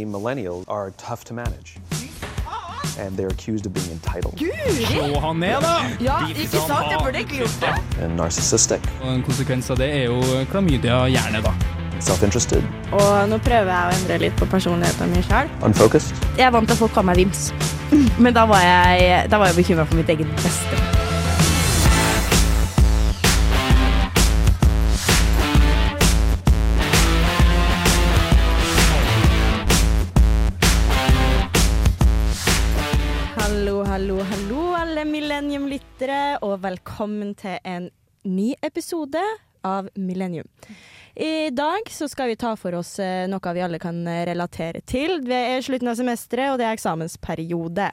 Millennials are tough to manage. And they're accused of being entitled Slå han ned, da! Ja, ikke sant? Jeg burde egentlig gjort det. and narcissistic, Og En konsekvens av det er jo klamydia gjerne, da. self interested, Og nå prøver jeg å endre litt på personligheten min sjøl. unfocused. Jeg er vant til at folk kaller meg Vims, men da var jeg, da var jeg bekymra for mitt eget beste. Velkommen til en ny episode av Millennium. I dag så skal vi ta for oss eh, noe vi alle kan eh, relatere til. Det er slutten av semesteret, og det er eksamensperiode.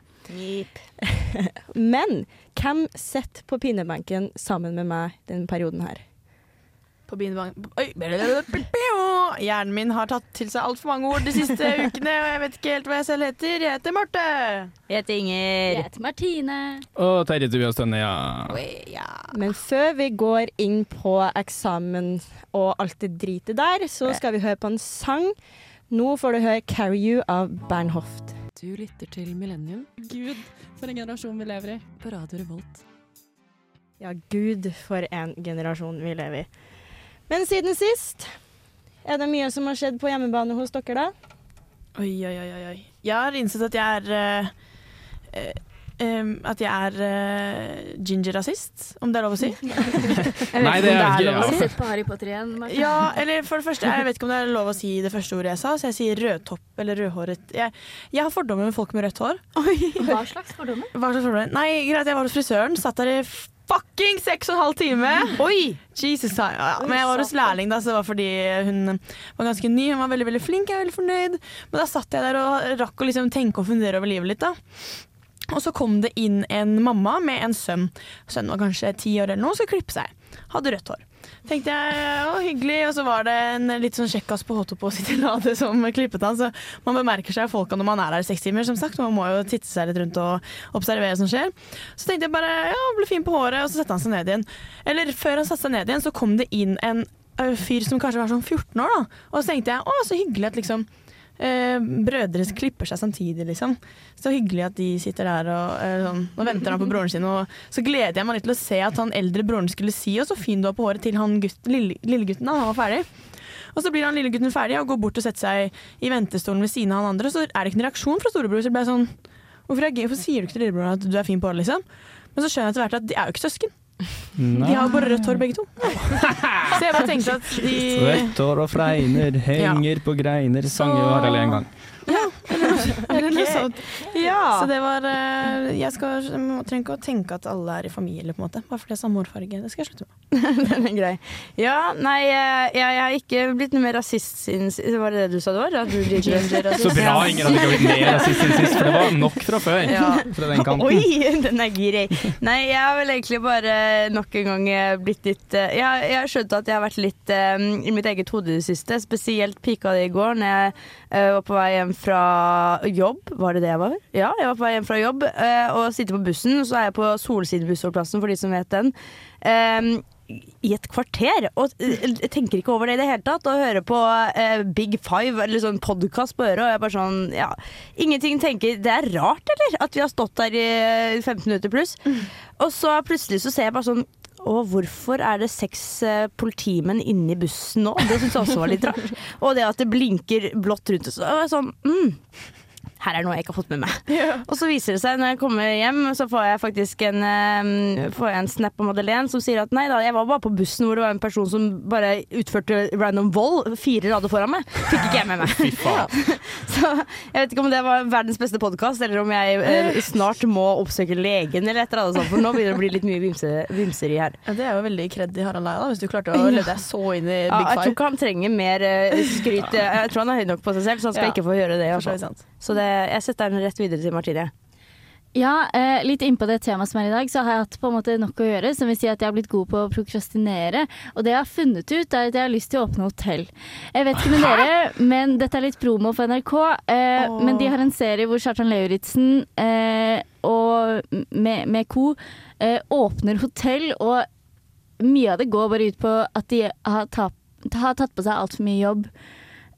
Men hvem sitter på pinebenken sammen med meg denne perioden her? På pinebenken Oi! Hjernen min har tatt til seg altfor mange ord de siste ukene, og jeg vet ikke helt hva jeg selv heter. Jeg heter Marte. Jeg heter Inger. Jeg heter Martine. Og Terje Tobias Tønne, ja. Ja. Men før vi går inn på eksamen og alt det dritet der, så skal vi høre på en sang. Nå får du høre 'Carry You' av Bernhoft. Du lytter til Millennium. Gud, for en generasjon vi lever i. På Radio Revolt. Ja, gud for en generasjon vi lever i. Men siden sist, er det mye som har skjedd på hjemmebane hos dere da? Oi, oi, oi, oi, oi. Jeg har innsett at jeg er uh, um, At jeg er uh, ginger-rasist, om det er lov å si. Nei, det er ikke Har du ja. sett på Harry Potter igjen? Ja, eller for det første, jeg vet ikke om det er lov å si det første ordet jeg sa, så jeg sier rødtopp eller rødhåret. Jeg, jeg har fordommer med folk med rødt hår. Hva slags fordommer? Hva slags fordommer? Nei, greit, jeg var hos frisøren, satt der i fucking seks og en halv time. Oi! Jesus, ja, ja. Men jeg var hos lærling, da, så det var fordi hun var ganske ny. Hun var veldig veldig flink, jeg er veldig fornøyd. Men da satt jeg der og rakk å liksom tenke og fundere over livet litt. da. Og så kom det inn en mamma med en sønn. Sønnen var kanskje ti år eller noe, skulle klippe seg. Hadde rødt hår. Tenkte jeg, å hyggelig, og så var det en litt sånn kjekkas på H2 på Citylade som klippet han, så man bemerker seg folka når man er der i seks timer, som sagt. Man må jo titte seg litt rundt og observere hva som skjer. Så tenkte jeg bare, ja, ble fin på håret, og så satte han seg ned igjen. Eller før han satte seg ned igjen, så kom det inn en fyr som kanskje var sånn 14 år, da. Og så tenkte jeg, å, så hyggelig at liksom eh, brødre klipper seg samtidig, liksom. Så hyggelig at de sitter der og eh, sånn, og venter han på broren sin, og så gleder jeg meg litt til å se at han eldre broren skulle si 'Å, så fin du var på håret' til han gutt, lille, lillegutten da han var ferdig. Og så blir han lillegutten ferdig og går bort og setter seg i ventestolen ved siden av han andre, og så er det ikke en reaksjon fra storebror. Så ble jeg sånn Hvorfor, jeg, hvorfor sier du ikke til lillebror at du er fin på håret, liksom? Men så skjønner jeg etter hvert at de er jo ikke søsken. De har jo bare rødt hår begge to. Så jeg bare tenkte at de Rødt hår og fregner henger på greiner, sang jo Harald en gang. Eller noe sånt. Ja. Så det var eh, Jeg skal, trenger ikke å tenke at alle er i familie, på en måte. Bare fordi det er samme hårfarge. Det skal jeg slutte med. Den er grei. Ja, nei, jeg, jeg har ikke blitt noe mer rasist siden sist. Var det det du sa det var? At du blir ginger-rasist? Så bra ingen hadde blitt mer rasist siden sist, for det var nok fra før. Ja. Fra den kanten. Oi, den er grei. Nei, jeg har vel egentlig bare nok en gang eh, blitt litt eh, Jeg, jeg har skjønt at jeg har vært litt um, i mitt eget hode i det siste. Spesielt pika det i går når jeg uh, var på vei hjem fra jobb. Var det det jeg var? Ja, jeg var på vei hjem fra jobb eh, og sitter på bussen. Så er jeg på Solsidebussholdeplassen, for de som vet den. Eh, i et kvarter, og eh, jeg tenker ikke over det i det hele tatt. Og hører på eh, Big Five, eller sånn podkast på øret, og jeg bare sånn Ja, ingenting tenker Det er rart, eller? At vi har stått der i eh, 15 minutter pluss. Og så plutselig så ser jeg bare sånn og hvorfor er det seks politimenn inne i bussen nå? Det syns jeg også var litt rart. Og det at det blinker blått rundt. Så og jeg sånn mm, her er noe jeg ikke har fått med meg. Og så viser det seg når jeg kommer hjem, så får jeg faktisk en, eh, får jeg en snap av Madeleine som sier at nei da, jeg var bare på bussen hvor det var en person som bare utførte random vold fire rader foran meg. Fikk ikke jeg med meg. Så jeg vet ikke om det var verdens beste podkast, eller om jeg eh, snart må oppsøke legen eller et eller annet sånt, for nå begynner det å bli litt mye vimse, vimseri her. Ja, det er jo veldig kred i Harald Eia, hvis du klarte å lede deg så inn i Ja, jeg tror ikke han trenger mer uh, skryt. Jeg tror han er høy nok på seg selv, så han skal Ja. ikke få gjøre det. i hvert fall. Så det, jeg setter den rett videre til Martine. Ja, eh, litt innpå det temaet som er i dag, så har jeg hatt på en måte nok å gjøre. Som vil si at jeg har blitt god på å prokrastinere. Og det jeg har funnet ut, er at jeg har lyst til å åpne hotell. Jeg vet ikke med dere, men dette er litt promo for NRK. Eh, oh. men de har en serie hvor Kjartan Lauritzen eh, og med, med co. Eh, åpner hotell, og mye av det går bare ut på at de har, tap, har tatt på seg altfor mye jobb.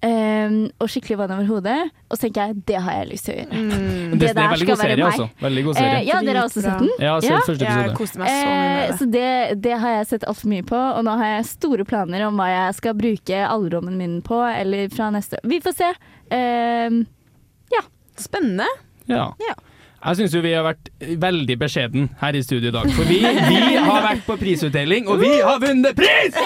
Eh, og skikkelig vann over hodet. Og så tenker jeg det har jeg lyst til å gjøre. Mm. Det det, det der er veldig skal god være serie, meg. altså. Veldig god serie. serie. ja, dere har også sett den? Ja, jeg har Ja. sett Jeg koste meg så mye Eh, med det. så det, det har jeg sett altfor mye på, og nå har jeg store planer om hva jeg skal bruke alderdommen min på, eller fra neste Vi får se. Eh, Spennende. Ja. Ja. Jeg syns vi har vært veldig beskjeden her i studio i dag. For vi, vi har vært på prisutdeling, og vi har vunnet pris!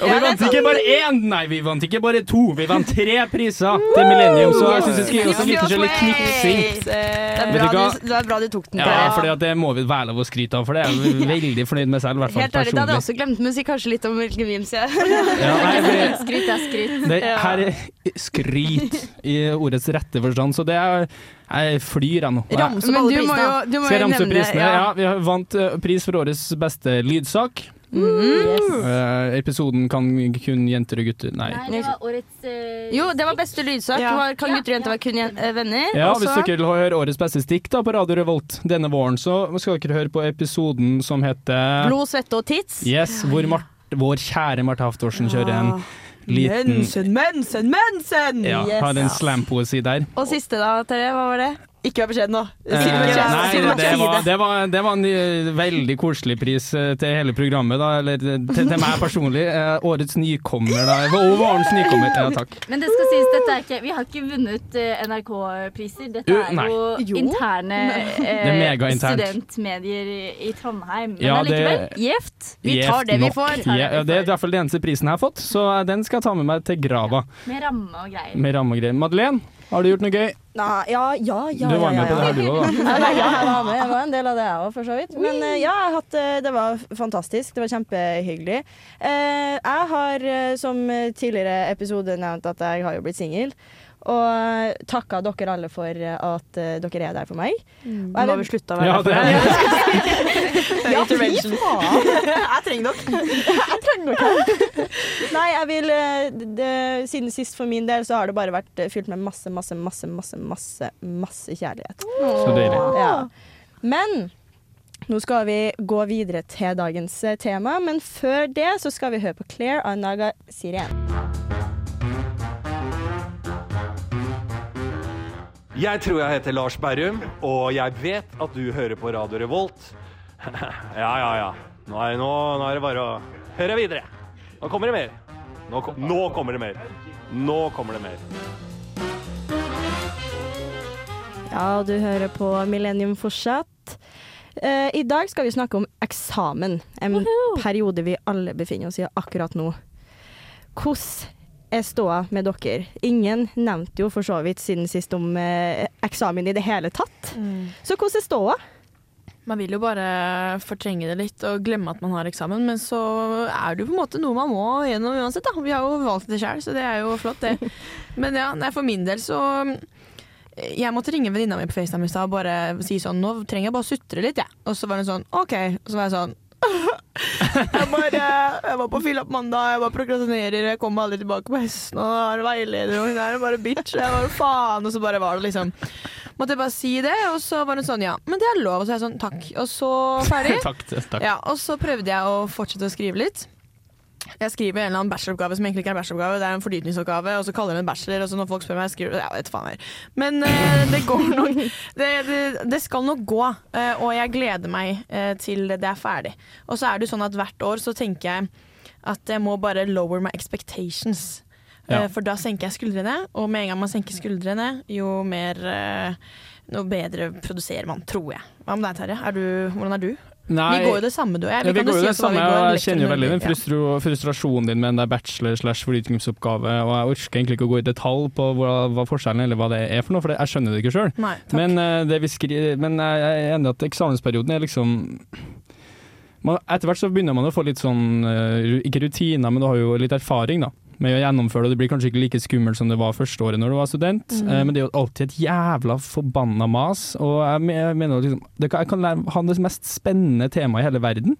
Og vi vant ikke bare én, nei, vi vant ikke bare to, vi vant tre priser til Millennium. Så jeg syns vi skal gi oss en liten kjølig knipsing. Det er bra du, det er bra du tok den. Ja, for det må vi være lov å skryte av, for det er jeg veldig fornøyd med selv, i hvert fall Helt ærlig, da hadde jeg også glemt, si kanskje litt om hvilken memes jeg Ja, nei, skryt er skryt. det her er skryt i ordets rette forstand, så det er Jeg flyr, jeg nå. Ramse opp Men alle du må prisene. jo, du må Skal jeg jo ramse opp nevne prisene? Ja. vi har vant eh, pris for årets beste lydsak. Eh, episoden kan kun jenter og gutter Nei. Nei, det var årets eh, Jo, det var beste lydsak. Ja. Var, kan gutter og jenter være kun jen- eh, venner? Ja, Og Hvis så- dere vil høre årets beste stikk da på Radio Revolt denne våren, så skal dere høre på episoden som heter Blod, svette og tits. Yes, hvor Mart vår kjære Marte Haftorsen kjører en liten Mensen, mensen, mensen! ja, Yes. har en slampoesi der. Og siste, da, Terje. Hva var det? Ikke vær beskjeden nå. Eh, det nei, det var, det, var, det var en eh, veldig koselig pris eh, til hele programmet, da. Eller til, til meg personlig. Årets nykommer, da. Og vårens nykommer. Ja, takk. Men det skal sies, dette er ikke Vi har ikke vunnet NRK-priser. Dette er nei. jo, interne Det er eh, studentmedier i, Trondheim. Men Ja, det- allikevel, gjevt. Vi tar det vi får. Ja, det er i hvert fall den eneste prisen jeg har fått, så den skal jeg ta med meg til grava. Med ramme og greier. Med ramme og greier. Madeleine, har du gjort noe gøy? Nei, ja, ja, ja. du var ja, med på ja, det her, du òg, da. Ja, jeg var med. Jeg var en del av det, jeg òg, for så vidt. Men eh, ja, jeg hatt, eh, det var fantastisk. Det var kjempehyggelig. Eh, jeg har, som tidligere episode nevnt, at jeg har jo blitt singel. Og takka dere alle for at dere er der for meg. Nå Og jeg har vi slutta å være Ja, der for deg. Ja, fy faen. Jeg trenger dere. Nei, jeg vil eh, det, Siden sist for min del så har det bare vært eh, fylt med masse, masse, masse, masse, masse, masse kjærlighet. Så deilig. Ja. Men nå skal vi gå videre til dagens eh, tema, men før det så skal vi høre på Claire av Naga Siren. Jeg tror jeg heter Lars Berrum, og jeg vet at du hører på Radio Revolt. ja, ja, ja. Nå er, nå, nå er det bare å høre videre. Nå kommer det mer. Nå, kom, nå kommer det mer. Nå kommer det mer. Ja, du hører på Millennium fortsatt. Eh, I dag skal vi snakke om eksamen, en periode vi alle befinner oss i akkurat nå. Hvordan er ståa med dere? Ingen nevnte jo for så vidt siden sist om eh, eksamen i det hele tatt. Så hvordan er ståa? Man vil jo bare fortrenge det litt og glemme at man har eksamen, men så er det jo på en måte noe man må gjennom uansett. Da. Vi har jo valgt det sjøl, så det er jo flott, det. Men ja, nei, for min del så Jeg måtte ringe venninna mi på FaceTime i stad og bare si sånn Nå trenger jeg bare å sutre litt, jeg. Og så var hun sånn OK. Og så var jeg sånn jeg, bare, jeg var på fylla på mandag, jeg bare prokrastinerer, jeg kommer aldri tilbake på hesten, og har veileder, og hun er bare bitch. Jeg bare faen, og så bare var det liksom Måtte jeg bare si det, og så var hun sånn ja, men det er lov. Og så er jeg sånn takk. Og så ferdig. Takk. takk. Ja, og så prøvde jeg å fortsette å skrive litt. Jeg skriver en eller annen bacheloroppgave som egentlig ikke er en bacheloroppgave, det er en fordypningsoppgave, og så kaller jeg det en bachelor, og så når folk spør meg, jeg skriver Ja, vet faen her. Men uh, det går nok det, det, det skal nok gå, uh, og jeg gleder meg uh, til det er ferdig. Og så er det jo sånn at hvert år så tenker jeg at jeg må bare lower my expectations. Ja. Eh, For da senker jeg skuldrene, og med en gang man senker skuldrene, jo mer eh, noe bedre produserer man, tror jeg. Hva med deg, Terje? Er du, hvordan er du? Nei, Vi går jo det samme, du og jeg. ja, vi går jo si det samme, og jeg kjenner jo veldig den frustru frustrasjonen din med den der bachelor slash fordypningsoppgave, og jeg orker egentlig ikke å gå i detalj på hva, hva forskjellen eller hva det er for noe, for det, jeg skjønner det ikke sjøl. Men, uh, skri men jeg er enig at eksamensperioden er liksom man, Etter hvert så begynner man å få litt sånn uh, Ikke rutiner, men du har jo litt erfaring da med å gjennomføre det. Det blir kanskje ikke like skummelt som det var første året når du var student, Mm. eh, men det er jo alltid et jævla forbanna mas. Og jeg, me- jeg mener liksom det kan, Jeg kan lære, ha det mest spennende temaet i hele verden.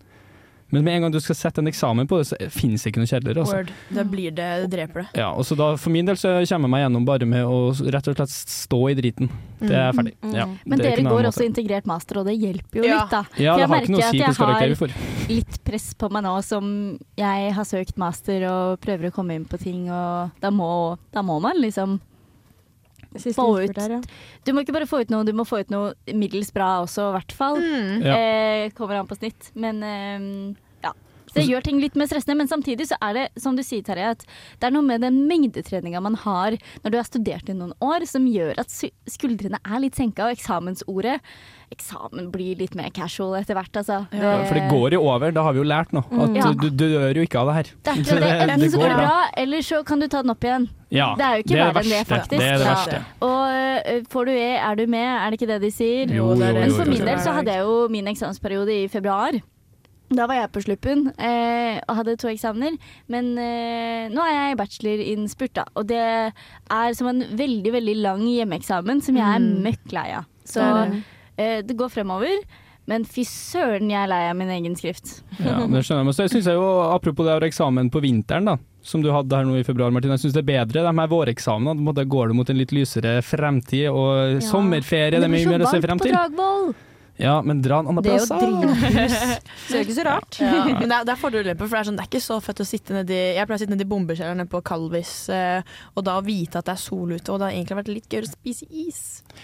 Men med en gang du skal sette en eksamen på det, så finnes det ikke noe kjedeligere. Altså. Word. Da blir det, det dreper det. Ja, og så da, For min del så kommer jeg meg gjennom bare med å rett og slett stå i driten. Det er ferdig. Ja, Mm. Men er dere går også integrert master, og det hjelper jo Ja. litt, da. Ja, det jeg har ikke noe å si hvilken jeg har litt press på meg nå som jeg har søkt master og prøver å komme inn på ting, og da må, da må man liksom Få ut. der, ja. Du må ikke bare få ut noe, du må få ut noe middels bra også, i hvert fall. Ja. Eh, kommer an på snitt. Men eh, ja. Det gjør ting litt mer stressende, men samtidig så er det, som du sier Terje, at det er noe med den mengdetreninga man har når du har studert i noen år, som gjør at skuldrene er litt senka, og eksamensordet Eksamen blir litt mer casual etter hvert, altså. Ja, for det går jo over, det har vi jo lært nå. At mm. du, du dør jo ikke av det her. Det er ikke det. Enten så går det bra. bra, eller så kan du ta den opp igjen. Ja, Det er jo ikke det er verre enn det, faktisk. Det er det Ja. verste. Og øh, får du E, er du med, er det ikke det de sier? Jo, jo, jo, Men for min del så hadde jeg jo min eksamensperiode i februar. Da var jeg på sluppen eh, og hadde to eksamener. Men eh, nå er jeg i bachelor-innspurt, da. Og det er som en veldig, veldig lang hjemmeeksamen som jeg er møkk lei av. Så Det det. eh, det går fremover. Men fy søren, jeg er lei av min egen skrift. Ja, det skjønner jeg. Men så synes jeg jo, apropos det å ha eksamen på vinteren, da, som du hadde her nå i februar, Martin. Jeg syns det er bedre de her våreksamenene. På en måte går du mot en litt lysere fremtid, og sommerferie det er mye mer å se frem på til. Dragvoll! Ja, men dra en annen Det er plass, jo drivhus. så det er jo ikke så rart. Ja, men det er, det er fordeler og ulemper, for det er, sånn, det er ikke så fett å sitte nedi Jeg pleier å sitte nedi bombekjelleren nede på Kalvis, eh, og da vite at det er sol ute, og det har egentlig vært litt gøy å spise is.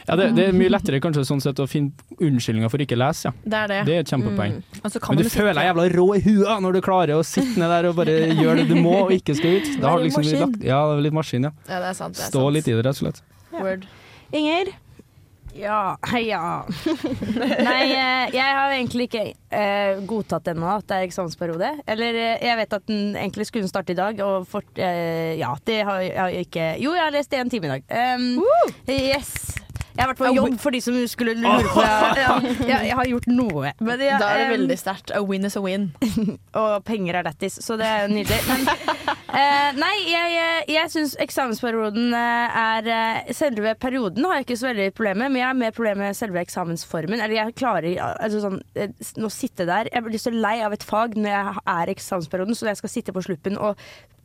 Ja, det, det er mye lettere kanskje sånn sett å finne unnskyldninger for ikke å lese, ja. Det er det. Det er et kjempepoeng. Og så kan Men man du sitte- føler deg jævla rå i huet når du klarer å sitte ned der og bare gjøre det du må og ikke skal ut. Da har du Være liksom maskin. lagt, ja, litt maskin, ja. Ja, det er sant. Det er Stå sant. litt i det, rett og slett. Word. Inger, Ja, ja. Nei, eh, jeg har egentlig ikke eh, godtatt ennå at det er eksamensperiode. Eller eh, jeg vet at den egentlig skulle starte i dag, og fort, eh, ja, det har jeg ikke Jo, jeg har lest én time i dag. Um, yes. Jeg har vært på jobb for de som skulle lure på det. ja, Jeg har gjort noe. Men jeg, Da er det veldig sterkt. A win is a win. og penger er lættis, så det er nydelig. Men, eh, nei, jeg, jeg syns eksamensperioden eh, er eh, Selve perioden har jeg ikke så veldig problemer med, men jeg har mer problemer med selve eksamensformen. Eller jeg klarer altså sånn, eh, å sitte der Jeg blir så lei av et fag når jeg er i eksamensperioden, så når jeg skal sitte på sluppen og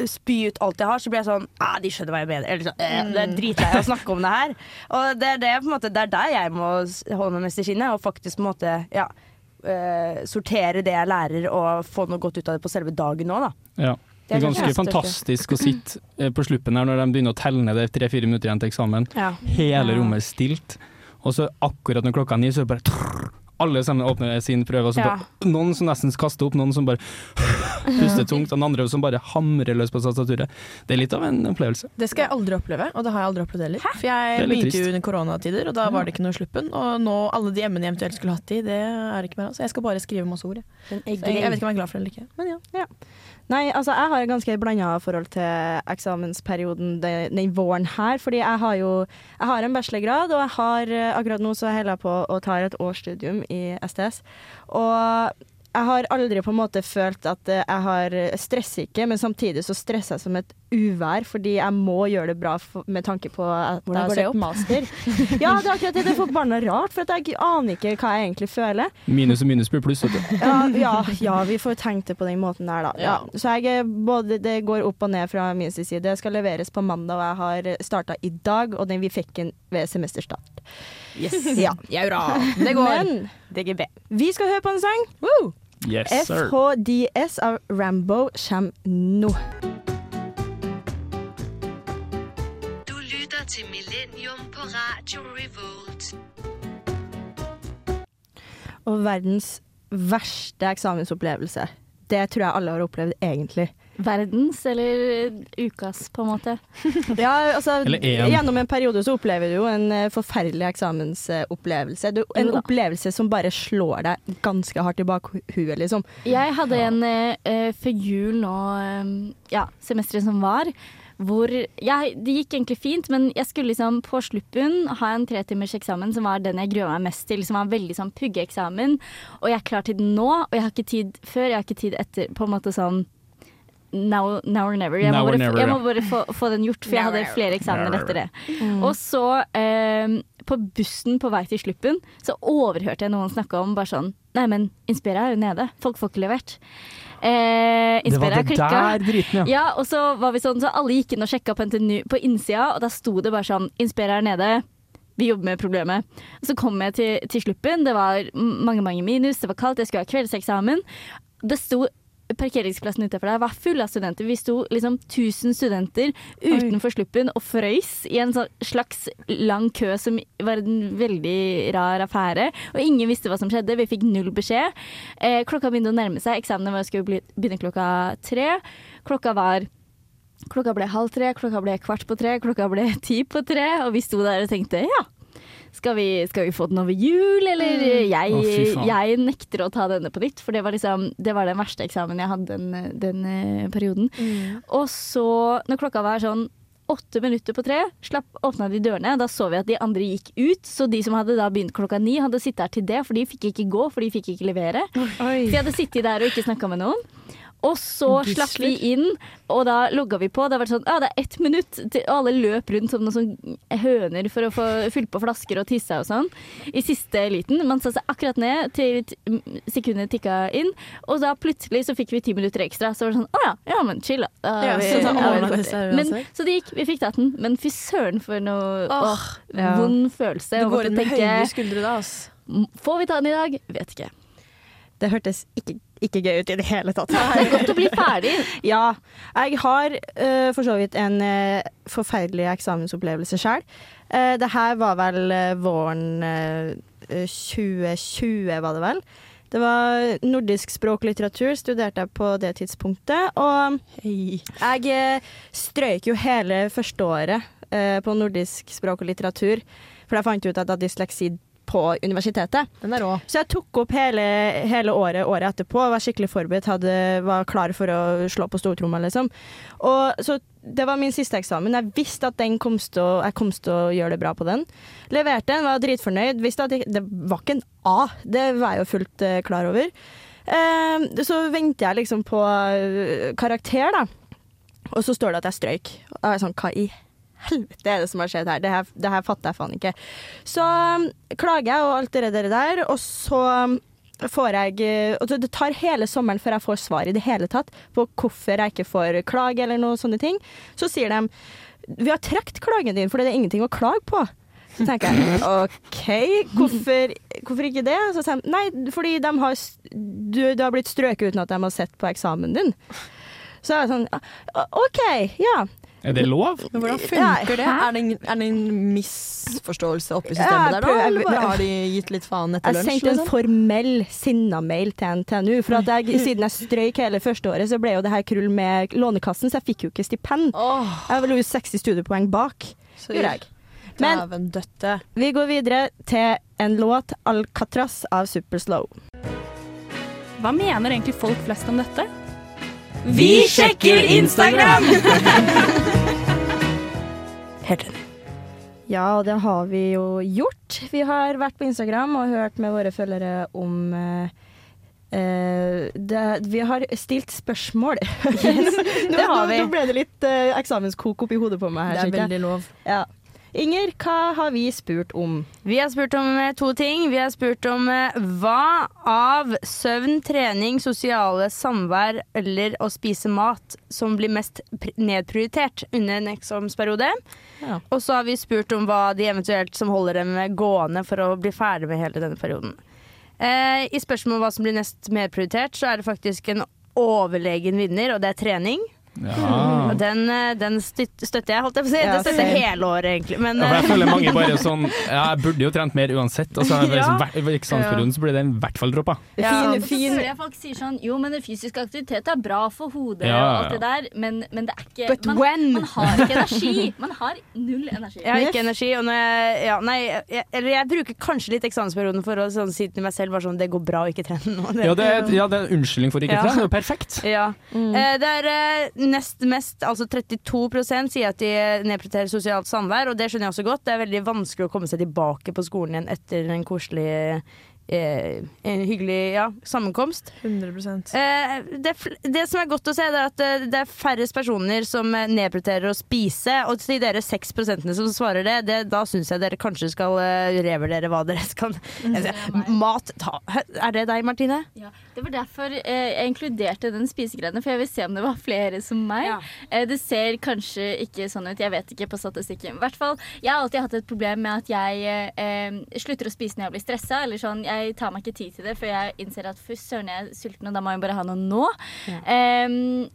spy ut alt jeg har, så blir jeg sånn ah, De skjønner hva jeg mener. Eller sånn, eh, det er dritlei av å snakke om det her. Og det er, det, på en måte, det er der jeg må holde meg mest i skinnet, og faktisk på en måte ja, uh, sortere det jeg lærer, og få noe godt ut av det på selve dagen òg, da. Ja. Det er ganske fantastisk å sitte eh, på sluppen her når de begynner å telle ned det tre-fire minutter igjen til eksamen. Ja. Hele rommet er stilt, og så akkurat når klokka er ni, så er det bare trrr, alle sammen åpner sin prøve, og så Ja. bare, noen som nesten kaster opp, noen som bare puster tungt, og den andre som bare hamrer løs på tastaturet. Det er litt av en opplevelse. Det skal jeg aldri oppleve, og det har jeg aldri opplevd heller. For jeg er begynte jo under koronatider, og da var det ikke noe sluppen. Og nå alle de emnene jeg eventuelt skulle hatt i, det er ikke mer av. Så jeg skal bare skrive masse ord. Jeg. Jeg, vet ikke om jeg er glad for det eller ikke. Men ja. Nei, altså jeg har et ganske blanda forhold til eksamensperioden den, våren her. Fordi jeg har jo jeg har en bachelorgrad, og jeg har eh, akkurat nå så holder jeg på å ta et årsstudium i STS. Og jeg har aldri på en måte følt at eh, jeg har stresser ikke, men samtidig så stresser jeg som et uvær, fordi jeg må gjøre det bra for, med tanke på at Hvordan jeg har søkt master. Ja, det er akkurat det. Det er forbanna rart, for at jeg aner ikke hva jeg egentlig føler. Minus og minus blir pluss, vet du. Ja, ja, ja, vi får tenkt det på den måten der, da. Ja. Så jeg, både, det går opp og ned fra min side. Det skal leveres på mandag, og jeg har starta i dag, og den vi fikk den ved semesterstart. Yes. Ja. Jaura. Det går. Men DGB. vi skal høre på en sang. Yes, sir. FHDS av Rambo kommer nå. Du lytter til Millennium på Radio Revolt. Og verdens verste eksamensopplevelse. Det tror jeg alle har opplevd, egentlig. Verdens eller ukas, på en måte. Ja, altså, Gjennom en periode så opplever du jo en eh, forferdelig eksamensopplevelse. Du, en opplevelse som bare slår deg ganske hardt i bakhuet, liksom. Jeg hadde en eh, eh, før jul nå, eh, ja, semesteret som var, hvor jeg, Det gikk egentlig fint, men jeg skulle liksom på sluppen ha en tretimers eksamen som var den jeg grua meg mest til, som var en veldig sånn puggeeksamen. Og jeg er klar til den nå, og jeg har ikke tid før, jeg har ikke tid etter. På en måte sånn now, now or never. Jeg Now må bare, never, jeg må bare få, få den gjort, for jeg hadde flere eksamener etter det. Og så, um, på bussen på vei til Sluppen, så overhørte jeg noen snakke om bare sånn Nei, men Inspira er jo nede. Folk får ikke levert. Eh, Det var Inspira det klikka. der driten, ja. Ja, og så var vi sånn, så alle gikk inn og sjekka på NTNU på innsida, og da sto det bare sånn Inspira er nede. Vi jobber med problemet. Og så kom jeg til, til sluppen. Det var mange mange minus, det var kaldt, jeg skulle ha kveldseksamen. Det sto Parkeringsplassen utenfor der var full av studenter. Vi sto liksom 1000 studenter utenfor sluppen og frøys i en slags lang kø som var en veldig rar affære. Og ingen visste hva som skjedde. Vi fikk null beskjed. Eh, klokka begynte å nærme seg. Eksamen vår skulle begynne klokka tre. Klokka var Klokka ble halv tre, klokka ble kvart på tre, klokka ble ti på tre, og vi sto der og tenkte ja. Skal vi, skal vi få den over jul, eller? Jeg, oh, jeg nekter å ta denne på nytt, for det var, liksom, det var den verste eksamen jeg hadde den, den perioden. perioden. Og så, når klokka var sånn åtte minutter på tre, slapp, åpna de dørene. Da så vi at de andre gikk ut, så de som hadde da begynt klokka ni, hadde sittet her til det, for de fikk ikke gå, for de fikk ikke levere. Så de hadde sittet der og ikke snakka med noen. Og så slapp vi inn, og da logga vi på. Det var det sånn, ja, det er ett minutt, til, og alle løp rundt som noen sånn høner for å få fylt på flasker og tisse og sånn. I siste liten. Man satte seg akkurat ned til sekundet tikka inn, og da plutselig så fikk vi ti minutter ekstra. Så var det sånn, å ja, ja men chill, da. Ja, vi- så da det seg men, så det gikk, vi fikk tatt den. Men fy søren for noe Åh, åh, ja. vond følelse. Du går inn med høye skuldre da, altså. Får vi ta den i dag? Vet ikke. Det hørtes ikke, ikke gøy ut i det hele tatt. Det er godt å bli ferdig. Ja. Jeg har uh, for så vidt en uh, forferdelig eksamensopplevelse sjøl. det her var vel eh, våren eh, 2020, var det vel. Det var nordisk språk og litteratur, studerte jeg på det tidspunktet. Og jeg eh, strøyk jo hele første året eh, på nordisk språk og litteratur, for jeg fant ut at jeg hadde dysleksi på universitetet. Den er rå. Så jeg tok opp hele, hele året året etterpå, var skikkelig forberedt, hadde, var klar for å slå på stortromma, liksom. Og, så det var min siste eksamen. Jeg visste at den kom å, jeg kom til å gjøre det bra på den. Leverte den, var dritfornøyd. Visste at jeg, det var ikke en A, det var jeg jo fullt eh, klar over. Eh, så venter jeg liksom på eh, karakter, da. Og så står det at jeg strøyk. Og jeg er sånn, hva i helvete er det som har skjedd her? Det her, det her fatter jeg faen ikke. Så um, klager jeg og alt det der, der og så um, får jeg og Det tar hele sommeren før jeg får svar i det hele tatt på hvorfor jeg ikke får klage eller noe sånne ting. Så sier de vi har trukket klagen din fordi det er ingenting å klage på. Så tenker jeg OK, hvorfor, hvorfor ikke det? Så sier de nei, fordi de har, du, du har blitt strøket uten at de har sett på eksamen din. Så er jeg sånn «Ah, OK, ja. Er det lov? Men hvordan funker det? Er det en, er det en misforståelse oppi Ja, systemet der, da? Eller bare har de gitt litt faen etter lunsj? Jeg sendte en liksom? formell sinna-mail til NTNU. For at jeg, siden jeg strøyk hele første året, så ble jo det her krull med Lånekassen, så jeg fikk jo ikke stipend. Jeg lå jo 60 studiepoeng bak. så Gjorde jeg. Men døtte. vi går videre til en låt, 'Alcatraz' av Superslow. Hva mener egentlig folk flest om dette? Vi sjekker Instagram! Helt enig. Ja, og det har vi jo gjort. Vi har vært på Instagram og hørt med våre følgere om eh, eh, det, Vi har stilt spørsmål. nå, det har vi. Nå, nå ble det litt uh, eksamenskok oppi hodet på meg. her, Det er veldig lov. Ja. Inger, hva har vi spurt om? Vi har spurt om eh, to ting. Vi har spurt om eh, hva av søvn, trening, sosiale samvær eller å spise mat som blir mest nedprioritert under en eksamensperiode. Ja. Og så har vi spurt om hva de eventuelt som holder dem gående for å bli ferdig med hele denne perioden. Eh, I spørsmålet om hva som blir mest nedprioritert, så er det faktisk en overlegen vinner, og det er trening. Ja. Den, eh, den støtter jeg, holdt jeg på å si. Ja, det støtter hele året, egentlig. Men Ja, eh, jeg føler mange bare sånn Ja, jeg burde jo trent mer uansett. Så Ja. liksom, I eksamensperioden så blir den i hvert fall droppa. Ja. Fin, Så fin jeg folk sier sånn Jo, men fysisk aktivitet er bra for hodet Ja, og ja, alt det der, men, men det er ikke But man, when? man har ikke energi. Man har null energi. Jeg har ikke energi. Og når jeg, ja, nei, jeg, eller jeg bruker kanskje litt eksamensperioden for å sånn, si til meg selv bare sånn, det går bra å ikke trene nå. Det, Ja, det er, ja, det er en unnskyldning for ikke Ja. å trene. Det er jo perfekt. Ja. Eh, det er eh, nest mest, altså 32% sier at de nedprioriterer sosialt samvær, og det skjønner jeg også godt. Det er veldig vanskelig å komme seg tilbake på skolen igjen etter en koselig eh, en hyggelig ja, sammenkomst. 100 Eh, det, det som er godt å se, det er at eh, det er færrest personer som eh, nedprioriterer å spise. Og til dere 6% som svarer det, det da syns jeg dere kanskje skal eh, revurdere hva dere skal Mat ta. Er det deg, Martine? Ja, det var derfor eh, jeg inkluderte den spisegreiene, for jeg vil se om det var flere som meg. Eh, det ser kanskje ikke sånn ut, jeg vet ikke på statistikken. I hvert fall, Jeg har alltid hatt et problem med at jeg eh, slutter å spise når jeg blir stressa. Eller sånn, jeg tar meg ikke tid til det, for jeg innser at fy søren, jeg er sulten, og da må jeg bare ha noe nå. Eh,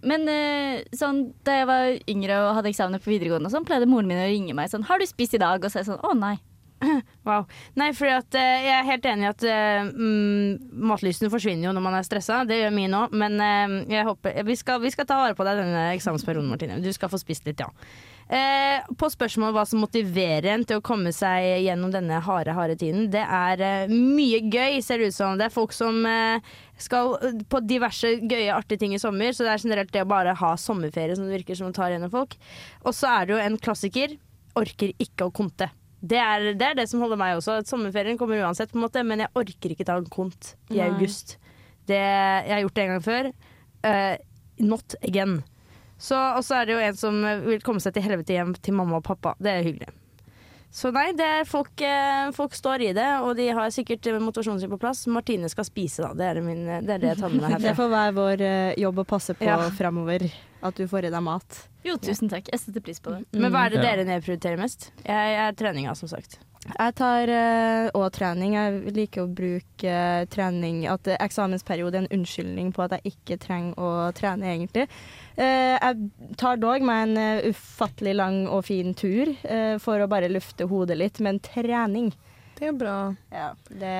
men eh, sånn, da jeg var yngre og hadde eksamener på videregående, og sånn, pleide moren min å ringe meg sånn 'Har du spist i dag?' Og så er jeg sånn 'Å, nei'. Wow. Nei, fordi at eh, jeg er helt enig i at eh, mm, matlysten forsvinner jo når man er stressa. Det gjør min òg, men eh, jeg håper vi skal, vi skal ta vare på deg denne eksamensperioden, Martine. Du skal få spist litt, ja. Eh, på spørsmålet hva som motiverer en til å komme seg gjennom denne harde, harde tiden, det er eh, mye gøy, ser det ut som. Det er folk som eh, skal på diverse gøye, artige ting i sommer, så det er generelt det å bare ha sommerferie som det virker som tar av folk. Og så er det jo en klassiker orker ikke å konte. Det er, det er det som holder meg også. At Sommerferien kommer uansett, på en måte, men jeg orker ikke ta en kont i Nei. august. Det, jeg har gjort det en gang før. Uh, not again. Så, og så er det jo en som vil komme seg til helvete hjem til mamma og pappa. Det er hyggelig. Så nei, folk, eh, folk står i det, og de har sikkert eh, motivasjonen sin på plass. Martine skal spise, da. Det er, min, det, er det jeg tar med meg Det får være vår jobb å passe på Ja. fremover. At du får i deg mat. Jo, tusen takk. Jeg setter pris på det. Men hva er det dere nedprioriterer mest? Jeg, jeg er treninga, som sagt. Jeg tar òg og trening. Jeg liker å bruke eh, trening At eh, eksamensperiode er en unnskyldning på at jeg ikke trenger å trene, egentlig. Eh, jeg tar dog meg en eh, ufattelig lang og fin tur eh, for å bare lufte hodet litt, men trening Det er bra. ja, det,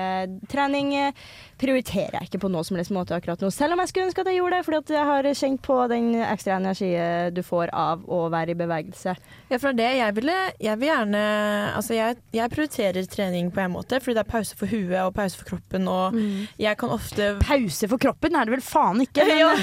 Trening eh, prioriterer jeg ikke på noe som helst måte akkurat nå, selv om jeg skulle ønske at jeg gjorde det, fordi jeg har kjent på den ekstra energien du får av å være i bevegelse. Ja, for det jeg ville Jeg vil gjerne Altså, jeg, jeg prioriterer trening på en måte, fordi det er pause for huet og pause for kroppen, og jeg kan ofte Pause for kroppen er det vel faen ikke? Men, Ja.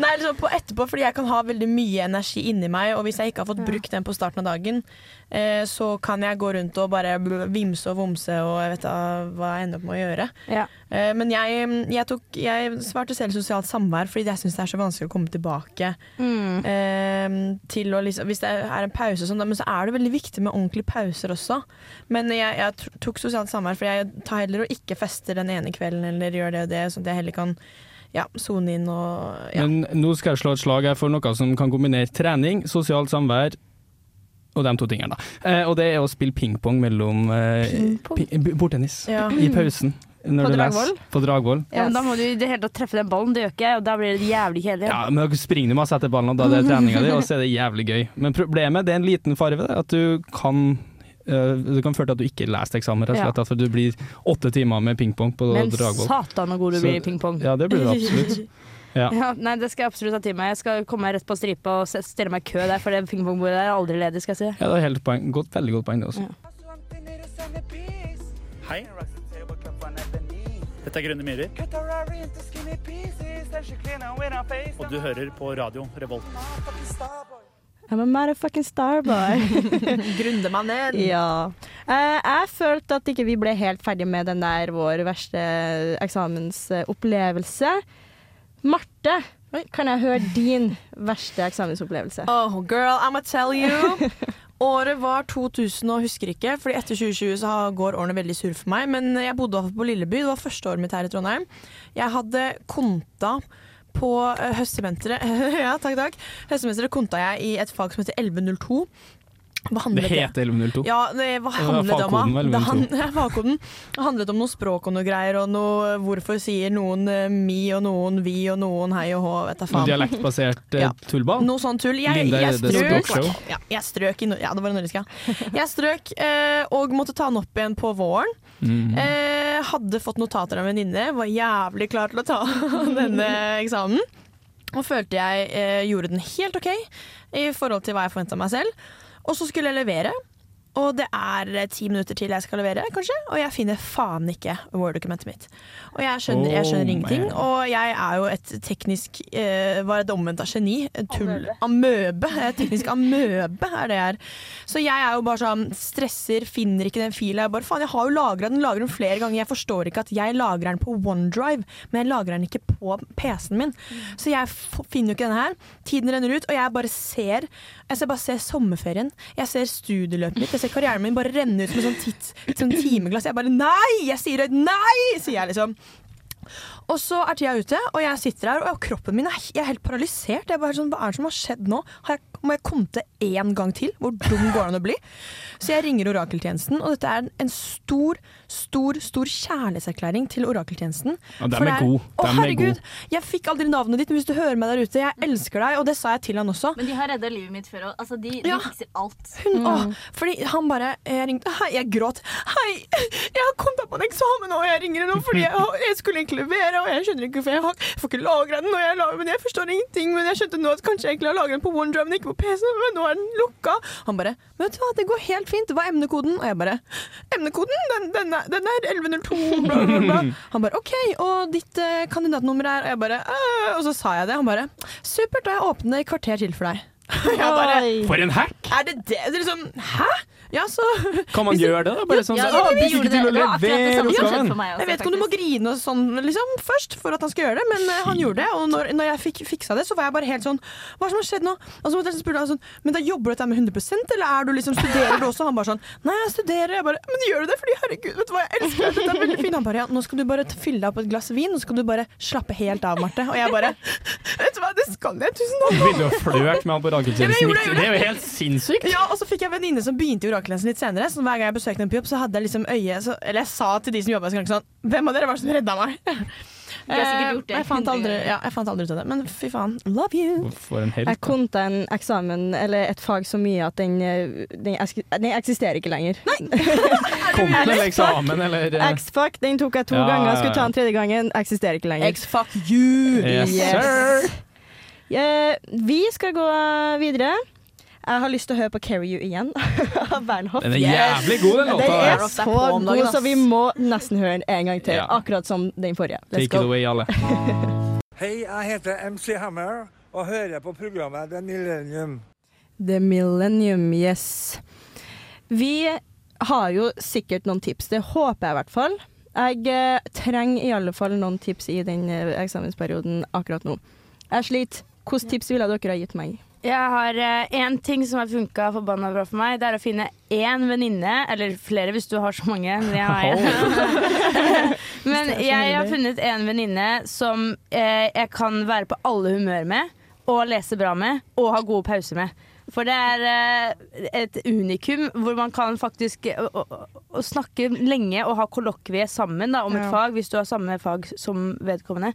Nei, liksom på etterpå, fordi jeg kan ha veldig mye energi inni meg, og hvis jeg ikke har fått brukt den på starten av dagen, eh, så kan jeg gå rundt og bare vimse og vomse og jeg vet da hva jeg ender opp med å gjøre. Ja. Eh, men jeg, jeg, tok, jeg svarte selv sosialt samvær fordi jeg syns det er så vanskelig å komme tilbake Mm. eh, til å liksom Hvis det er en pause sånn, men så er det veldig viktig med ordentlige pauser også. Men jeg, jeg tok sosialt samvær, for jeg tar heller og ikke fester den ene kvelden eller gjør det og det, sånn at jeg heller kan ja, sone inn og ja. Men nå skal jeg slå et slag her for noe som kan kombinere trening, sosialt samvær og de to tingene. da. Eh, og det er å spille pingpong mellom eh, Bordtennis Ja. i pausen. Når På du Dragvoll? På Dragvoll. Ja, men da må du i det hele tatt treffe den ballen. Det gjør ikke jeg, og da blir det jævlig kjedelig. Ja, men dere springer masse etter ballen, og da er det treninga di, og så er det jævlig gøy. Men problemet, det er en liten fare ved det, at du kan eh, det kan føre til at du ikke leser eksamen, rett og slett. For du blir åtte timer med pingpong på Men Dragvoll. satan så god du blir i pingpong. Ja, det blir det absolutt. Ja. Ja, nei, det skal jeg absolutt ha til meg. Jeg skal komme meg rett på stripa og stille meg i kø der, for det pingpongbordet der er aldri ledig, skal jeg si. Ja, det er helt poeng. Godt, veldig godt poeng, det også. Hei. Dette er Grønne myrer. Og du hører på radio Revolt. I'm a motherfucking starboy. Grunde meg ned. Ja. Eh, jeg følte at ikke vi ble helt ferdig med den der vår verste eksamensopplevelse. Marte, kan jeg høre din verste eksamensopplevelse? Oh, girl, I'ma tell you. Året var 2000 og husker ikke, Fordi etter 2020 så går årene veldig sur for meg. Men jeg bodde på Lilleby, det var første året mitt her i Trondheim. Jeg hadde konta på uh, høstsemesteret Ja, takk, takk. Høstsemesteret konta jeg i et fag som heter 1102. Det heter 1102. Ja, det, hva handlet det om? Det, han, ja, fagkoden. det handlet om noe språk og noe greier, og noe hvorfor sier noen eh, mi og noen vi og noen hei og hå, vet da faen. dialektbasert Ja. tullball. Noe sånn tull. Jeg, Linda, jeg strøk ja, jeg strøk i Ja, det var nordisk, ja. Jeg strøk eh, og måtte ta den opp igjen på våren. Mm. Eh, hadde fått notater av en venninne, var jævlig klar til å ta denne eksamen. Og følte jeg gjorde den helt OK i forhold til hva jeg forventa meg selv. Og så skulle jeg levere. Og det er eh, ti minutter til jeg skal levere, kanskje, og jeg finner faen ikke Word-dokumentet mitt. Og jeg skjønner, jeg skjønner Oh, ingenting, og jeg er jo et teknisk eh, Var et omvendt av geni? Tull. Amøbe. Jeg er teknisk amøbe, er det jeg er. Så jeg er jo bare sånn stresser, finner ikke den fila. Jeg bare faen, jeg har jo lagra den, lagrer den flere ganger. Jeg forstår ikke at jeg lagrer den på OneDrive, men jeg lagrer den ikke på PC-en min. Så jeg finner jo ikke denne her. Tiden renner ut, og jeg bare ser Jeg ser bare ser sommerferien. Jeg ser studieløpet mitt. Jeg ser karrieren min bare renne ut som et sånn, sånn timeglass. Jeg bare nei! Jeg sier høyt nei! sier jeg liksom. Og så er tida ute, og jeg sitter her, og kroppen min er, er helt paralysert. Jeg bare sånn, Hva er det som har skjedd nå? Har jeg, må jeg konte én gang til? Hvor dum går det an å bli? Så jeg ringer orakeltjenesten, og dette er en, en stor, stor stor kjærlighetserklæring til orakeltjenesten. Ja, den er god. Å, er herregud, god. jeg fikk aldri navnet ditt, men hvis du hører meg der ute, jeg elsker deg, og det sa jeg til han også. Men de har redda livet mitt før òg. Altså, de, de Ja. fikser alt. Hun, åh, fordi han bare Jeg ringte Hei, jeg gråt. Hei, jeg har kommet på en eksamen, og jeg ringer nå fordi jeg, jeg skulle egentlig levere, og jeg skjønner ikke hvorfor jeg har, jeg får ikke lagra den. Og jeg, lager, men jeg forstår ingenting, men jeg skjønte nå at kanskje jeg egentlig har lagra den på OneDrive, men ikke på PC, men nå er den lukka. Han bare Vet du hva, det går helt fint. Hva er emnekoden? Og jeg bare Emnekoden? Den, den, er, den er 1102, bla, bla, bla. Han bare OK, og ditt eh, kandidatnummer er Og jeg bare «Øh», Og så sa jeg det. Han bare Supert, da jeg åpner et kvarter til for deg. Bare For en hack! er det det? det er liksom, Hæ? Ja, så Kan man gjøre det? da? Bare sånn Ja, så, ja, «Å, du gjorde til å det. Det var akkurat det levere samme oppgaven. Jeg vet ikke om du må grine og sånn liksom, først for at han skal gjøre det, men eh, han gjorde det. Og når, når jeg fikk fiksa det, så var jeg bare helt sånn Hva som har skjedd nå? Og så måtte jeg spørre han sånn Men da jobber du dette med 100% eller er du liksom, studerer du også? Han bare sånn Nei, jeg studerer. Jeg bare Men gjør du det? Fordi herregud, vet du hva, jeg elsker deg. Dette er veldig fint. Han bare Ja, nå skal du bare fylle deg opp et glass vin, og så skal du bare slappe helt av, Marte. Og jeg bare Vet du hva, det skal jeg. Tusen takk. Ville å flørt med han på Ja, men jeg rakeltjenesten. gjorde det, Det er jo helt sinnssykt! Ja, og så fikk jeg en venninne som begynte i orakeltjenesten litt senere. Så hver gang jeg besøkte en på så hadde jeg liksom øye så, Eller jeg sa til de som jobba sånn Hvem av dere var det som redda meg? De har sikkert gjort det Eh, Jeg fant, aldri, ja, jeg fant aldri ut av det. Men fy faen, love you. En helt. Jeg konta en eksamen, eller et fag, så mye at den, eh, den, den eksisterer ikke lenger. Kom til eksamen, eller eh, X-fuck, den tok jeg to Ja, ganger. Skulle ta den tredje gangen. Eksisterer ikke lenger. X-fuck you! Yes, sir! Eh, vi skal gå videre. Jeg har lyst til å høre på 'Carry You' igjen av Bernhoft. Den er jævlig god, den Den er så god, så vi må nesten høre den en gang til. Ja. Akkurat som den forrige. Let's Take it away, alle. Hei, jeg heter MC Hammer og hører på programmet The Millennium. The Millennium, yes. Vi har jo sikkert noen tips, det håper jeg i hvert fall. Jeg eh, trenger i alle fall noen tips i den eh, eksamensperioden akkurat nå. Jeg sliter. Hvilke tips ville dere ha gitt meg? Jeg har én ting som har funka forbanna bra for meg. Det er å finne én venninne, eller flere hvis du har så mange. Men jeg, har, men jeg har funnet en venninne som eh, jeg kan være på alle humør med, og lese bra med, og ha gode pauser med. For det er eh, et unikum hvor man kan faktisk eh, snakke lenge og ha kollokvie sammen da, om et Ja. fag, hvis du har samme fag som vedkommende.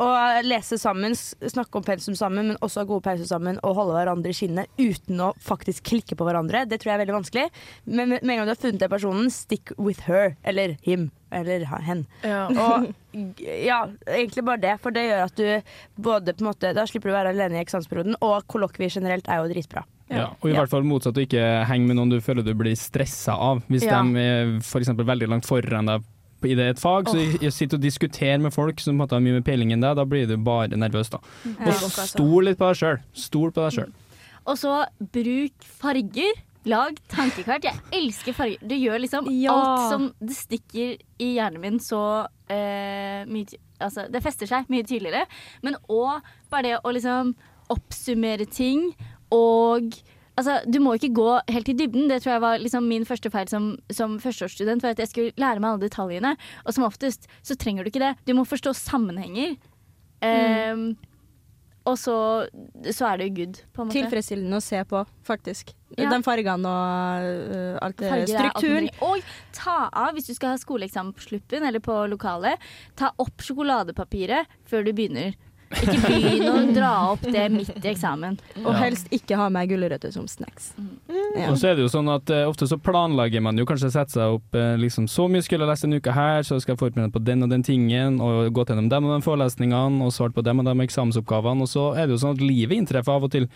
Og lese sammen, snakke om pensum sammen, men også ha gode pauser sammen og holde hverandre i skinnet uten å faktisk klikke på hverandre. Det tror jeg er veldig vanskelig. Men med en gang du har funnet den personen, stick with her. Eller him. Eller hen. Ja. Og ja, egentlig bare det. For det gjør at du både på en måte Da slipper du å være alene i eksamensperioden, og kollokvier generelt er jo dritbra. Ja, og i hvert fall motsatt å ikke henge med noen du føler du blir stressa av. Hvis Ja. de er f.eks. veldig langt foran deg i det et fag, så jeg sitter og diskuterer med folk som har mye med peiling enn deg, da blir du bare nervøs. da. Og stol litt på deg sjøl. Stol på deg sjøl. Og så bruk farger. Lag tankekart. Jeg elsker farger. Du gjør liksom Ja. alt som det stikker i hjernen min så uh, mye Altså, det fester seg mye tydeligere. Men òg bare det å liksom oppsummere ting og Altså, Du må ikke gå helt i dybden. Det tror jeg var liksom min første feil som, som førsteårsstudent. For at jeg skulle lære meg alle detaljene. Og som oftest så trenger du ikke det. Du må forstå sammenhenger. Ehm, og så, så er det good, på en måte. Tilfredsstillende å se på, faktisk. Ja. Den fargene og uh, alt det. Strukturen. Og ta av, hvis du skal ha skoleeksamen på sluppen eller på lokalet, ta opp sjokoladepapiret før du begynner. Ikke begynn å dra opp det midt i eksamen. Og helst ikke ha med gulrøtter som snacks. Ja. Og så er det jo sånn at uh, ofte så planlegger man jo kanskje sette seg opp uh, liksom så mye skulle jeg lese denne uka her, så skal jeg forberede meg på den og den tingen, og gått gjennom dem og de forelesningene, og svart på dem og de eksamensoppgavene, og så er det jo sånn at livet inntreffer av og til.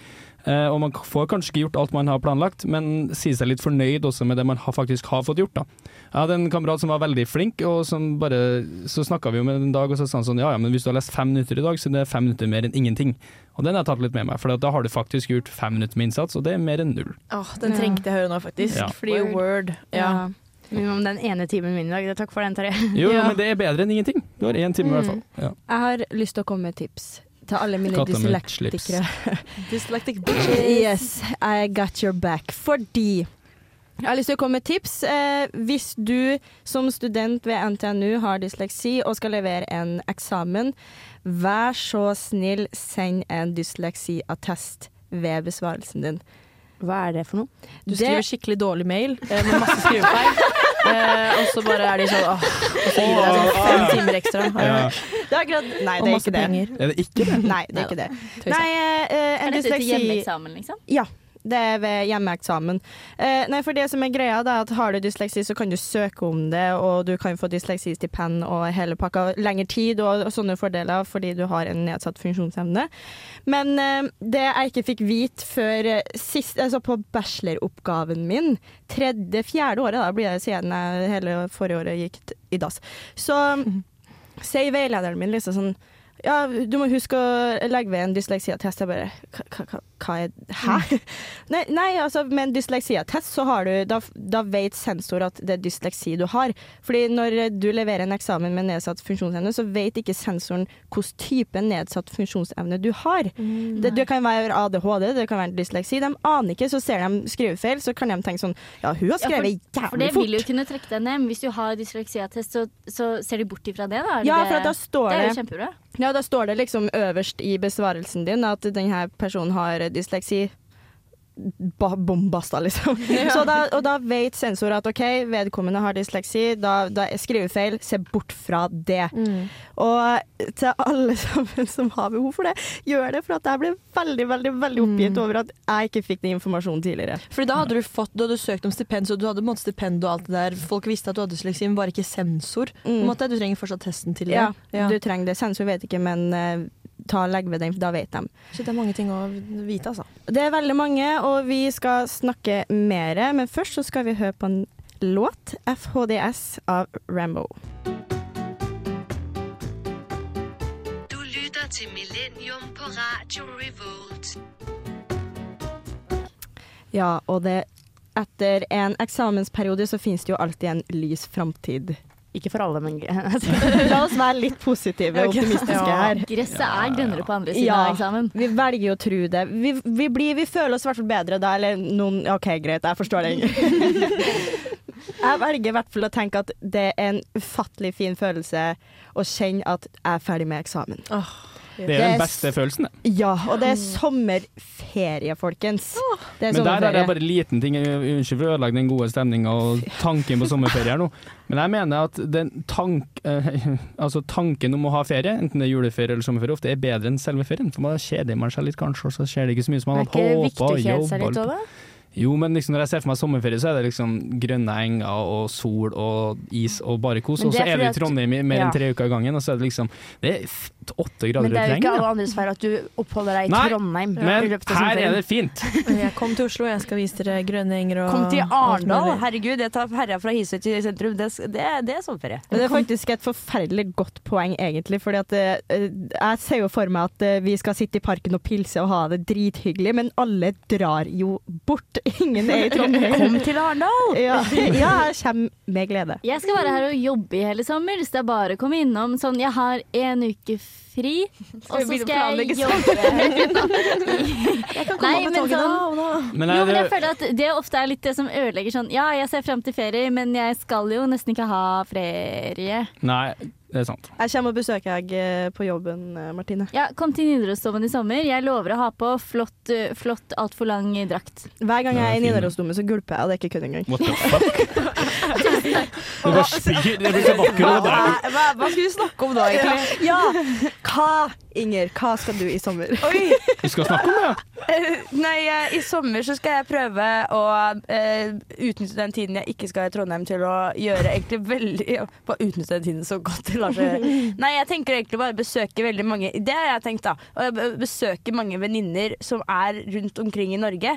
Eh, og man får kanskje ikke gjort alt man har planlagt, men sier seg litt fornøyd også med det man har, faktisk har fått gjort. da. Jeg hadde en kamerat som var veldig flink, og som bare, så snakka vi om med en dag, og så sa han sånn ja ja, men hvis du har lest fem minutter i dag, så det er fem minutter mer enn ingenting. Og den har jeg tatt litt med meg, for da har du faktisk gjort fem minutter med innsats, og det er mer enn null. Åh, den trengte jeg høre nå, faktisk. Ja. Fordi Word, ja. Minimum den ene timen min i dag. Takk for den, Terje. Jo, Ja. men det er bedre enn ingenting. Du har én time i hvert fall. Mm. Ja. Jeg har lyst til å komme med tips til alle mine dyslektikere. med dyslektikere. Yes, I got your back. Fordi jeg har lyst til å komme med tips. Eh, hvis du som student ved NTNU har dysleksi og skal levere en eksamen, vær så snill, send en dysleksiattest ved besvarelsen din. Hva er det for noe? Du skriver skikkelig dårlig mail eh, med masse skrivefeil. Eh, og så bare er de sånn åh, og så gir de deg sånn fem timer ekstra. Ja. Det er akkurat Nei, Og det er masse ikke det. penger. Er det ikke det? Nei, det er ikke det. Nei, eh, en Er dette til dysleksi hjemmeeksamen, liksom? Ja. Det er ved hjemmeeksamen. Eh, nei, for det som er greia, det er at har du dysleksi, så kan du søke om det, og du kan få dysleksistipend og hele pakka. Lengre tid og, og sånne fordeler fordi du har en nedsatt funksjonsevne. Men eh, det jeg ikke fikk vite før eh, sist, altså på bacheloroppgaven min, tredje-fjerde året, da blir det siden jeg hele forrige året gikk i dass, så sier veilederen min liksom sånn ja, du må huske å legge ved en dysleksiattest. Jeg bare hva, er Hæ? Nei, nei, altså med en dysleksiattest så har du Da, da vet sensor at det er dysleksi du har. Fordi når du leverer en eksamen med nedsatt funksjonsevne, så vet ikke sensoren hvilken type nedsatt funksjonsevne du har. det, det kan være ADHD, det kan være dysleksi. De aner ikke, så ser de skrivefeil, så kan de tenke sånn Ja, hun har skrevet ja, for jævlig det vil jo kunne trekke deg ned. Men hvis du har dysleksiattest, så, så ser de bort ifra det, da? Ja, det, for da står det er jo kjempebra. Ja, da står det liksom øverst i besvarelsen din at denne personen har dysleksi. Ba bombasta, liksom. Så da, og da vet sensor at OK, vedkommende har dysleksi, da, da skrivefeil, se bort fra det. Og til alle sammen som har behov for det, gjør det, for at jeg ble veldig, veldig veldig oppgitt over at jeg ikke fikk den informasjonen tidligere. Fordi da hadde du fått, du hadde søkt om stipend, så du hadde måttet stipend og alt det der. Folk visste at du hadde dysleksi, men bare ikke sensor. En måte, du trenger fortsatt testen til det. Ja, du trenger det. Sensor vet ikke, men eh, og legge ved den, for da vet de. Så det er mange ting å vite, altså. Det er veldig mange, og vi skal snakke mer. Men først så skal vi høre på en låt. 'FHDS' av Rambo. Du lytter til Millennium på Radio Revolt. Ja, og det etter en eksamensperiode så finnes det jo alltid en lys framtid. Ikke for alle, men La oss være litt positive og optimistiske her. Gresset er grønnere på andre siden Ja, av eksamen. vi velger jo å tro det. Vi, vi, blir, vi føler oss i hvert fall bedre da, eller noen OK, greit, jeg forstår det. Jeg velger i hvert fall å tenke at det er en ufattelig fin følelse å kjenne at jeg er ferdig med eksamen. Det er den beste følelsen, det. Ja, og det er sommerferie, folkens. Det er Men der er det bare bare liten ting. Unnskyld for å ødelegge den gode stemninga og tanken på sommerferie her nå. Men jeg mener at den tank, eh, altså tanken om å ha ferie, enten det er juleferie eller sommerferie, ofte er bedre enn selve ferien. For da kjeder man seg litt kanskje, og så skjer det ikke så mye som man hadde håpa. litt òg. Jo, men liksom når jeg ser for meg sommerferie, så er det liksom grønne enger og sol og is og bare kos. Og så er vi i Trondheim i mer enn tre uker av gangen, og så er det liksom Det er åtte grader Men det er jo ikke alle andres feil at du oppholder deg i Nei, Trondheim. Men her er det fint. Jeg kom til Oslo, jeg skal vise dere grønne enger og Kom til Arendal! Herregud, jeg tar herja fra Hisøy til sentrum. Det, det, det er sommerferie. Men det er faktisk et forferdelig godt poeng, egentlig. Fordi at eh, jeg ser jo for meg at eh, vi skal sitte i parken og pilse og ha det drithyggelig, men alle drar jo bort. Ingen er i Trondheim. Kom til Arendal! Ja, ja, jeg kommer med glede. Jeg skal være her og jobbe i hele sommer, så det er bare å komme innom. Sånn, jeg har en uke fri, og så skal jeg jobbe. Jeg kan komme Nei, med men toget da, sånn- og da. Men Jo, men jeg føler at det ofte er litt det som ødelegger sånn Ja, jeg ser frem til ferie, men jeg skal jo nesten ikke ha ferie. nei, det er sant. Jeg kommer og besøker deg eh, på jobben, eh, Martine. Ja, kom til Nidarosdomen i sommer. Jeg lover å ha på flott, uh, flott altfor lang drakt. Hver gang jeg er i. Nidarosdomen, så gulper jeg, og det er ikke kødd engang. What the fuck? Og det bare- Hva, hva, hva skal vi snakke om da, egentlig? Ja! Hva, Inger, hva skal du i sommer? Oi! Vi skal snakke om det. Eh, Nei, i sommer så skal jeg prøve å uh, utnytte den tiden jeg ikke skal i Trondheim til å gjøre egentlig veldig Bare utnytte den tiden så godt det lar seg gjøre. Nei, jeg tenker egentlig bare besøke veldig mange Det har jeg tenkt, da. Å besøke mange venninner som er rundt omkring i Norge.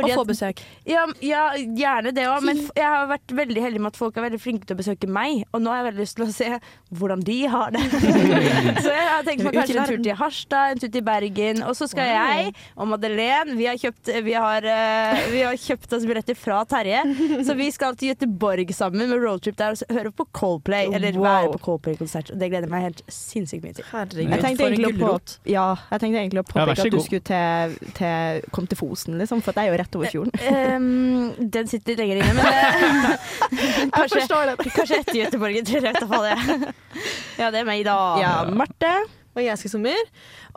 Og få at- besøk. Ja, ja, gjerne det òg, men jeg har vært veldig heldig med at folk er veldig flinke til å besøke meg. Og nå har jeg veldig lyst til å se hvordan de har det. så jeg har tenkt meg kanskje en tur til Harstad, en tur til Bergen. Og så skal Wow. jeg og Madeleine vi har, kjøpt, vi, har, eh, vi har kjøpt oss billetter fra Terje. Så vi skal til Göteborg sammen med roadtrip der og så høre på Coldplay. Eller Wow. være på Coldplay-konsert. Og det gleder jeg meg helt sinnssykt mye til. Herregud, Jeg tenkte for en egentlig å på, gulrot. ja, jeg tenkte egentlig å påpeke så at du skulle til, til, kom til Fosen, liksom, for det er jo rett over fjorden. Um, den sitter lenger inne, men eh, kanskje, forstår kanskje etter Göteborg. Ja, det er meg, da. Ja, Marte. Og jeg skal i sommer.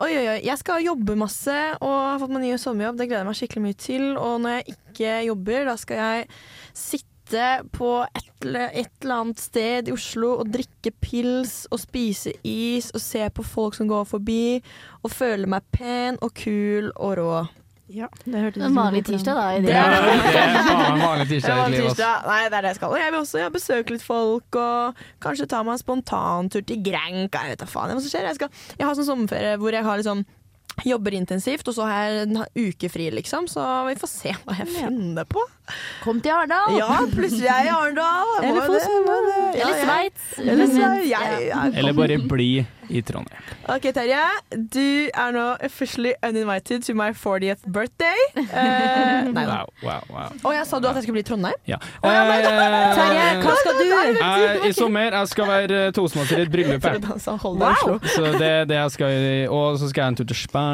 Oi, oi, oi. Jeg skal jobbe masse og har fått meg ny sommerjobb. Det gleder jeg meg skikkelig mye til. Og når jeg ikke jobber, da skal jeg sitte på et, eller- et eller annet sted i Oslo og drikke pils og spise is og se på folk som går forbi, og føle meg pen og kul og rå. Ja, det hørtes En vanlig tirsdag, da. I det. Ja, det er en vanlig tirsdag i ditt tirsdag. Nei, det er det jeg skal. Og jeg vil også ja, besøke litt folk, og kanskje ta meg en spontantur til Grenka. Jeg vet da faen hva som skjer. Jeg, skal, jeg har sånn sommerferie hvor jeg har liksom Jobber intensivt, og så har jeg en uke fri, liksom. Så vi får se hva jeg finner på. Kom til Arendal! Ja, plutselig er jeg i Arendal. Eller Fosen. det. Ja, Eller Sveits. Eller Sveits. Jeg- jeg- Eller bare bli i Trondheim. OK, Terje. Du er nå officially uninvited to my 40th birthday. Uh, nei da. Wow, wow, wow. Og jeg sa du at jeg skulle bli i Trondheim? Ja. nei, Terje, hva skal du? Eh, I sommer jeg skal være toastmaster i et bryllup. her. Så det er det jeg skal. Og så skal jeg en tur til Spania.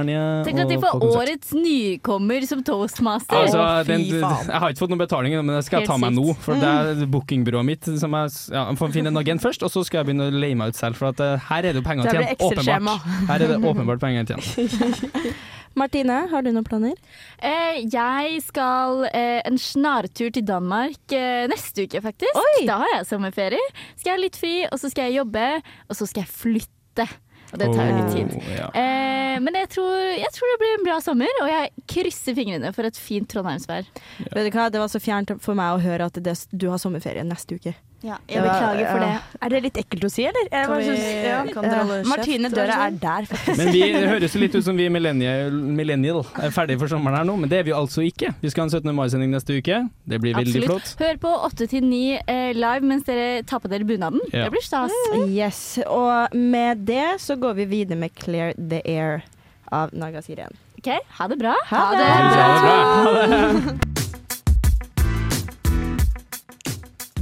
Tenk at de får årets nykommer som toastmaster. Altså, den, faen. jeg har ikke fått noen betaling, men det skal jeg ta meg nå. For det er bookingbyrået mitt som jeg ja, jeg får finne en agent først, og så skal jeg begynne å leie meg ut selv. For at eh, her er det jo penger å tjene. Åpenbart. Her er det åpenbart penger å tjene. Martine, har du noen planer? Eh, jeg skal eh, en snartur til Danmark eh, neste uke, faktisk. Oi! Da har jeg sommerferie. Skal jeg ha litt fri, og så skal jeg jobbe, og så skal jeg flytte. Og det tar jo litt tid. Oh, ja. Eh, men jeg tror, jeg tror det blir en bra sommer, og jeg krysser fingrene for et fint trondheimsvær. Vet du hva, Det var så fjernt for meg å høre at det, du har sommerferie neste uke. Ja, jeg var- beklager for ja. det. Er det litt ekkelt å si, eller? Jeg Kan bare vi- synes- ja. kan dere holde Martine Døra sånn? er der, faktisk. Men vi, det høres litt ut som vi millennial, millennial er ferdige for sommeren her nå, men det er vi altså ikke. Vi skal ha en 17. mai-sending neste uke. Det blir veldig Absolutt. flott. Hør på 8 til 9 eh, live mens dere tar på dere bunaden. Ja. Det blir stas. Yes, Og med det så går vi videre med Clear the Air av Naga Siren. OK, ha det bra. Ha det. Ha det bra. Ha det.